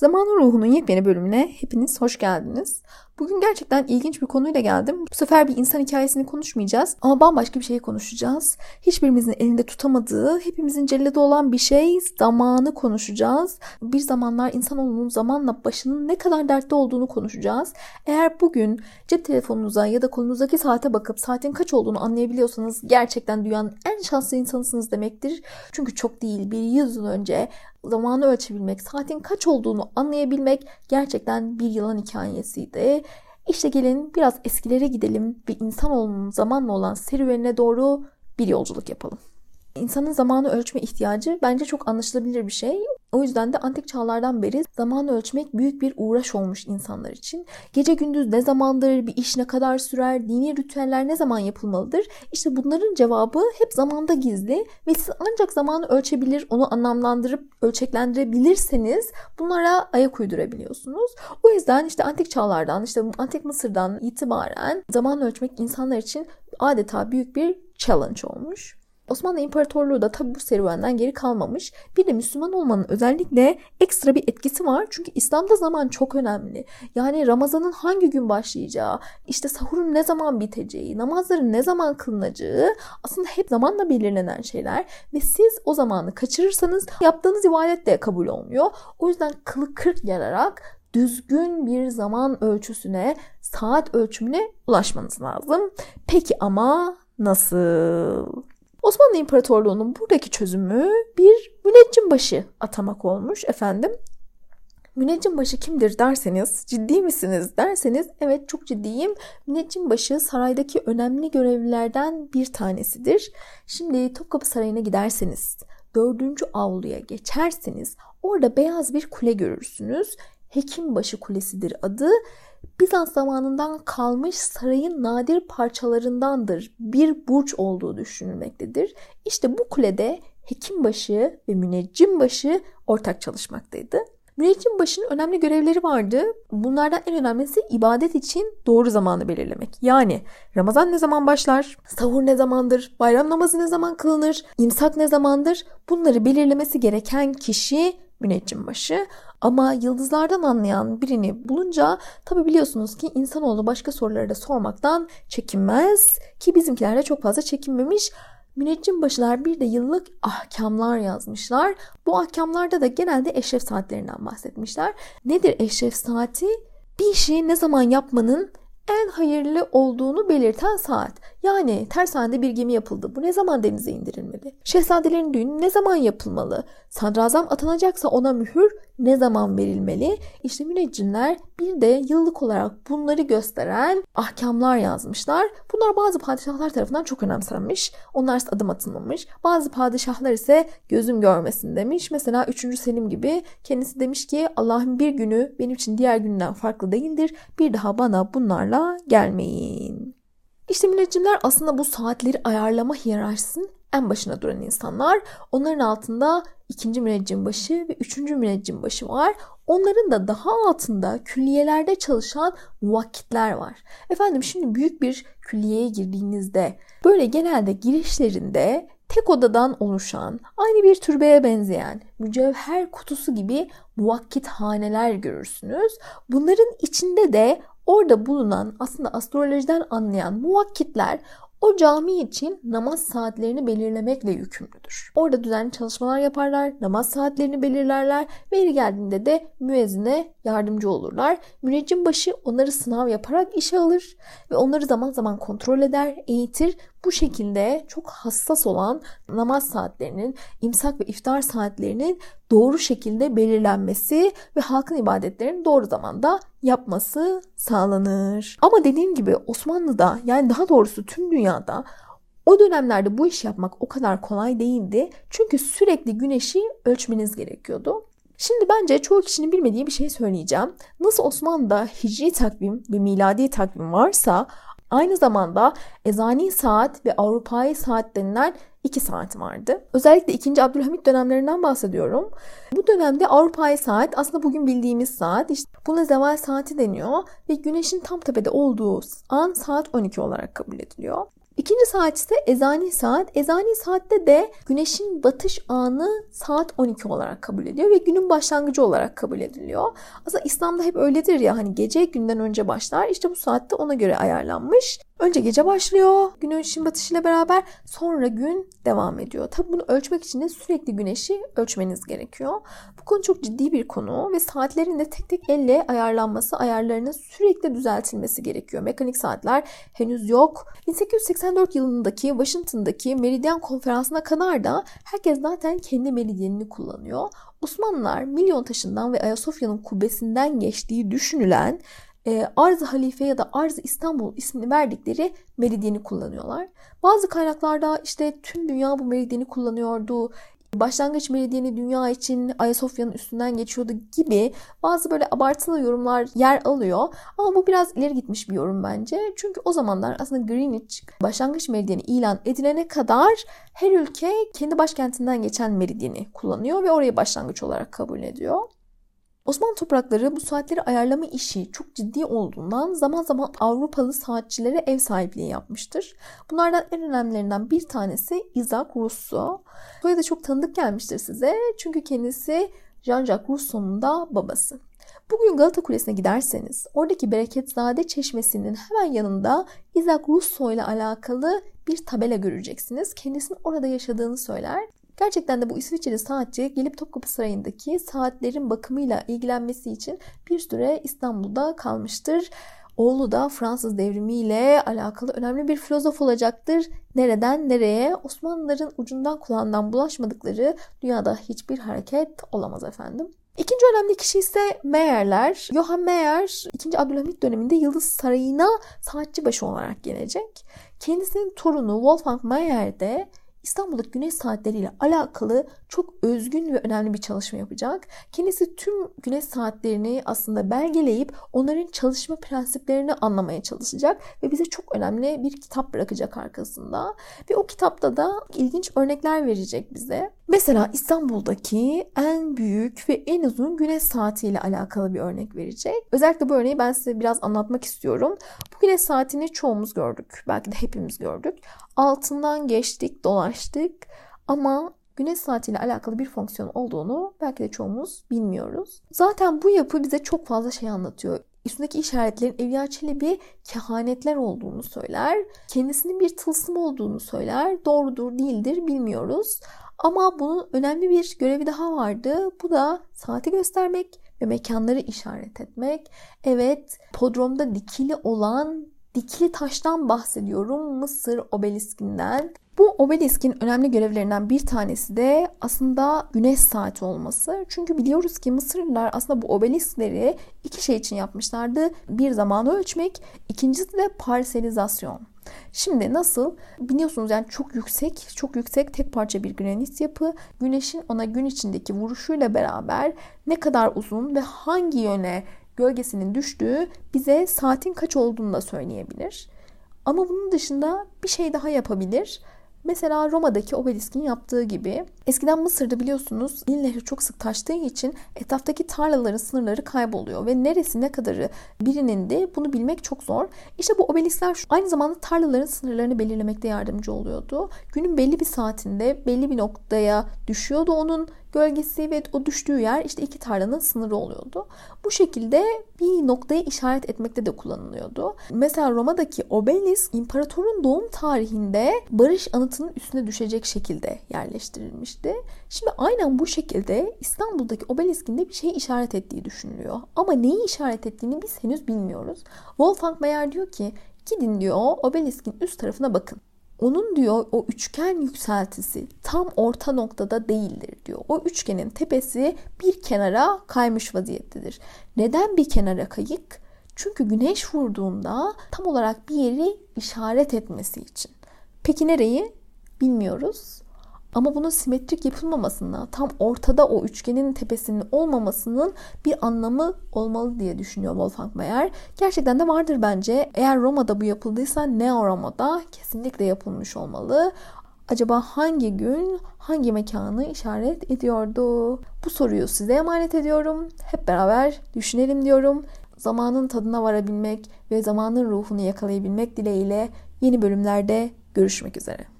Zamanın Ruhu'nun yepyeni bölümüne hepiniz hoş geldiniz. Bugün gerçekten ilginç bir konuyla geldim. Bu sefer bir insan hikayesini konuşmayacağız ama bambaşka bir şey konuşacağız. Hiçbirimizin elinde tutamadığı, hepimizin cellede olan bir şey zamanı konuşacağız. Bir zamanlar insanoğlunun zamanla başının ne kadar dertte olduğunu konuşacağız. Eğer bugün cep telefonunuza ya da kolunuzdaki saate bakıp saatin kaç olduğunu anlayabiliyorsanız gerçekten dünyanın en şanslı insanısınız demektir. Çünkü çok değil bir yıl önce zamanı ölçebilmek, saatin kaç olduğunu anlayabilmek gerçekten bir yılan hikayesiydi. İşte gelin biraz eskilere gidelim ve insanoğlunun zamanla olan serüvenine doğru bir yolculuk yapalım. İnsanın zamanı ölçme ihtiyacı bence çok anlaşılabilir bir şey. O yüzden de antik çağlardan beri zamanı ölçmek büyük bir uğraş olmuş insanlar için. Gece gündüz ne zamandır, bir iş ne kadar sürer, dini ritüeller ne zaman yapılmalıdır? İşte bunların cevabı hep zamanda gizli ve siz ancak zamanı ölçebilir, onu anlamlandırıp ölçeklendirebilirseniz bunlara ayak uydurabiliyorsunuz. O yüzden işte antik çağlardan, işte antik Mısır'dan itibaren zaman ölçmek insanlar için adeta büyük bir challenge olmuş. Osmanlı İmparatorluğu da tabi bu serüvenden geri kalmamış. Bir de Müslüman olmanın özellikle ekstra bir etkisi var. Çünkü İslam'da zaman çok önemli. Yani Ramazan'ın hangi gün başlayacağı, işte sahurun ne zaman biteceği, namazların ne zaman kılınacağı aslında hep zamanla belirlenen şeyler. Ve siz o zamanı kaçırırsanız yaptığınız ibadet de kabul olmuyor. O yüzden kılı kırk yararak düzgün bir zaman ölçüsüne, saat ölçümüne ulaşmanız lazım. Peki ama nasıl? Osmanlı İmparatorluğu'nun buradaki çözümü bir müneccim başı atamak olmuş efendim. Müneccim başı kimdir derseniz, ciddi misiniz derseniz evet çok ciddiyim. Müneccim başı saraydaki önemli görevlilerden bir tanesidir. Şimdi Topkapı Sarayı'na giderseniz, dördüncü avluya geçerseniz orada beyaz bir kule görürsünüz. Hekimbaşı Kulesi'dir adı Bizans zamanından kalmış sarayın nadir parçalarındandır. Bir burç olduğu düşünülmektedir. İşte bu kulede hekimbaşı ve müneccimbaşı ortak çalışmaktaydı. Müneccimbaşı'nın önemli görevleri vardı. Bunlardan en önemlisi ibadet için doğru zamanı belirlemek. Yani Ramazan ne zaman başlar, sahur ne zamandır, bayram namazı ne zaman kılınır, imsak ne zamandır bunları belirlemesi gereken kişi müneccimbaşı. Ama yıldızlardan anlayan birini bulunca tabi biliyorsunuz ki insanoğlu başka soruları da sormaktan çekinmez ki bizimkiler de çok fazla çekinmemiş. Müneccim başılar bir de yıllık ahkamlar yazmışlar. Bu ahkamlarda da genelde eşref saatlerinden bahsetmişler. Nedir eşref saati? Bir işi ne zaman yapmanın en hayırlı olduğunu belirten saat. Yani tersanede bir gemi yapıldı. Bu ne zaman denize indirilmeli? Şehzadelerin düğünü ne zaman yapılmalı? Sadrazam atanacaksa ona mühür ne zaman verilmeli? İşte müneccimler bir de yıllık olarak bunları gösteren ahkamlar yazmışlar. Bunlar bazı padişahlar tarafından çok önemsenmiş. Onlar adım atılmamış. Bazı padişahlar ise gözüm görmesin demiş. Mesela 3. Selim gibi kendisi demiş ki Allah'ın bir günü benim için diğer günden farklı değildir. Bir daha bana bunlarla gelmeyin. İşte müneccimler aslında bu saatleri ayarlama hiyerarşisinin en başına duran insanlar. Onların altında ikinci müneccim başı ve üçüncü müneccim başı var. Onların da daha altında külliyelerde çalışan muvakkitler var. Efendim şimdi büyük bir külliyeye girdiğinizde böyle genelde girişlerinde tek odadan oluşan, aynı bir türbeye benzeyen, mücevher kutusu gibi muvakkit haneler görürsünüz. Bunların içinde de orada bulunan aslında astrolojiden anlayan muvakkitler o cami için namaz saatlerini belirlemekle yükümlüdür. Orada düzenli çalışmalar yaparlar, namaz saatlerini belirlerler ve yeri geldiğinde de müezzine yardımcı olurlar. Müneccim başı onları sınav yaparak işe alır ve onları zaman zaman kontrol eder, eğitir. Bu şekilde çok hassas olan namaz saatlerinin, imsak ve iftar saatlerinin doğru şekilde belirlenmesi ve halkın ibadetlerini doğru zamanda yapması sağlanır. Ama dediğim gibi Osmanlı'da yani daha doğrusu tüm dünyada o dönemlerde bu iş yapmak o kadar kolay değildi. Çünkü sürekli güneşi ölçmeniz gerekiyordu. Şimdi bence çoğu kişinin bilmediği bir şey söyleyeceğim. Nasıl Osmanlı'da hicri takvim ve miladi takvim varsa aynı zamanda ezani saat ve Avrupa'yı saat denilen iki saat vardı. Özellikle 2. Abdülhamit dönemlerinden bahsediyorum. Bu dönemde Avrupa'yı saat aslında bugün bildiğimiz saat. İşte buna zeval saati deniyor ve güneşin tam tepede olduğu an saat 12 olarak kabul ediliyor. İkinci saat ise ezani saat. Ezani saatte de güneşin batış anı saat 12 olarak kabul ediyor ve günün başlangıcı olarak kabul ediliyor. Aslında İslam'da hep öyledir ya hani gece günden önce başlar. İşte bu saatte ona göre ayarlanmış. Önce gece başlıyor güneşin batışıyla beraber sonra gün devam ediyor. Tabi bunu ölçmek için de sürekli güneşi ölçmeniz gerekiyor. Bu konu çok ciddi bir konu ve saatlerin de tek tek elle ayarlanması, ayarlarının sürekli düzeltilmesi gerekiyor. Mekanik saatler henüz yok. 1884 yılındaki Washington'daki Meridyen Konferansı'na kadar da herkes zaten kendi meridyenini kullanıyor. Osmanlılar milyon taşından ve Ayasofya'nın kubbesinden geçtiği düşünülen e, Arz-ı Halife ya da Arz-ı İstanbul ismini verdikleri meridyeni kullanıyorlar. Bazı kaynaklarda işte tüm dünya bu meridyeni kullanıyordu. Başlangıç meridyeni dünya için Ayasofya'nın üstünden geçiyordu gibi bazı böyle abartılı yorumlar yer alıyor. Ama bu biraz ileri gitmiş bir yorum bence. Çünkü o zamanlar aslında Greenwich başlangıç meridyeni ilan edilene kadar her ülke kendi başkentinden geçen meridyeni kullanıyor ve orayı başlangıç olarak kabul ediyor. Osmanlı toprakları bu saatleri ayarlama işi çok ciddi olduğundan zaman zaman Avrupalı saatçilere ev sahipliği yapmıştır. Bunlardan en önemlilerinden bir tanesi Isaac Rousseau. Soyadı çok tanıdık gelmiştir size çünkü kendisi Jean-Jacques Rousseau'nun da babası. Bugün Galata Kulesi'ne giderseniz oradaki Bereketzade Çeşmesi'nin hemen yanında Isaac Rousseau ile alakalı bir tabela göreceksiniz. Kendisinin orada yaşadığını söyler Gerçekten de bu İsviçreli saatçi gelip Topkapı Sarayı'ndaki saatlerin bakımıyla ilgilenmesi için bir süre İstanbul'da kalmıştır. Oğlu da Fransız devrimiyle alakalı önemli bir filozof olacaktır. Nereden nereye Osmanlıların ucundan kulağından bulaşmadıkları dünyada hiçbir hareket olamaz efendim. İkinci önemli kişi ise Meyerler. Johann Meyer 2. Abdülhamit döneminde Yıldız Sarayı'na saatçi başı olarak gelecek. Kendisinin torunu Wolfgang Meyer de İstanbul'daki güneş saatleriyle alakalı çok özgün ve önemli bir çalışma yapacak. Kendisi tüm güneş saatlerini aslında belgeleyip onların çalışma prensiplerini anlamaya çalışacak ve bize çok önemli bir kitap bırakacak arkasında. Ve o kitapta da ilginç örnekler verecek bize. Mesela İstanbul'daki en büyük ve en uzun güneş saatiyle alakalı bir örnek verecek. Özellikle bu örneği ben size biraz anlatmak istiyorum. Bu güneş saatini çoğumuz gördük. Belki de hepimiz gördük. Altından geçtik, dolaştık ama güneş saatiyle alakalı bir fonksiyon olduğunu belki de çoğumuz bilmiyoruz. Zaten bu yapı bize çok fazla şey anlatıyor. Üstündeki işaretlerin Evliya Çelebi kehanetler olduğunu söyler. Kendisinin bir tılsım olduğunu söyler. Doğrudur değildir bilmiyoruz. Ama bunun önemli bir görevi daha vardı. Bu da saati göstermek ve mekanları işaret etmek. Evet, podromda dikili olan dikili taştan bahsediyorum. Mısır obeliskinden. Obeliskin önemli görevlerinden bir tanesi de aslında güneş saati olması. Çünkü biliyoruz ki Mısırlılar aslında bu obeliskleri iki şey için yapmışlardı. Bir zamanı ölçmek, ikincisi de parselizasyon. Şimdi nasıl? Biliyorsunuz yani çok yüksek, çok yüksek tek parça bir granit yapı. Güneşin ona gün içindeki vuruşuyla beraber ne kadar uzun ve hangi yöne gölgesinin düştüğü bize saatin kaç olduğunu da söyleyebilir. Ama bunun dışında bir şey daha yapabilir. Mesela Roma'daki obeliskin yaptığı gibi eskiden Mısır'da biliyorsunuz Nil Nehri çok sık taştığı için etraftaki tarlaların sınırları kayboluyor ve neresi ne kadarı birinin de bunu bilmek çok zor. İşte bu obeliskler aynı zamanda tarlaların sınırlarını belirlemekte yardımcı oluyordu. Günün belli bir saatinde belli bir noktaya düşüyordu onun gölgesi ve o düştüğü yer işte iki tarlanın sınırı oluyordu. Bu şekilde bir noktayı işaret etmekte de kullanılıyordu. Mesela Roma'daki obelisk imparatorun doğum tarihinde barış anıtının üstüne düşecek şekilde yerleştirilmişti. Şimdi aynen bu şekilde İstanbul'daki obeliskin de bir şey işaret ettiği düşünülüyor. Ama neyi işaret ettiğini biz henüz bilmiyoruz. Wolfgang Mayer diyor ki gidin diyor obeliskin üst tarafına bakın. Onun diyor o üçgen yükseltisi tam orta noktada değildir diyor. O üçgenin tepesi bir kenara kaymış vaziyettedir. Neden bir kenara kayık? Çünkü güneş vurduğunda tam olarak bir yeri işaret etmesi için. Peki nereyi? Bilmiyoruz. Ama bunun simetrik yapılmamasına, tam ortada o üçgenin tepesinin olmamasının bir anlamı olmalı diye düşünüyor Wolfgang Mayer. Gerçekten de vardır bence. Eğer Roma'da bu yapıldıysa Neo Roma'da kesinlikle yapılmış olmalı. Acaba hangi gün hangi mekanı işaret ediyordu? Bu soruyu size emanet ediyorum. Hep beraber düşünelim diyorum. Zamanın tadına varabilmek ve zamanın ruhunu yakalayabilmek dileğiyle Yeni bölümlerde görüşmek üzere.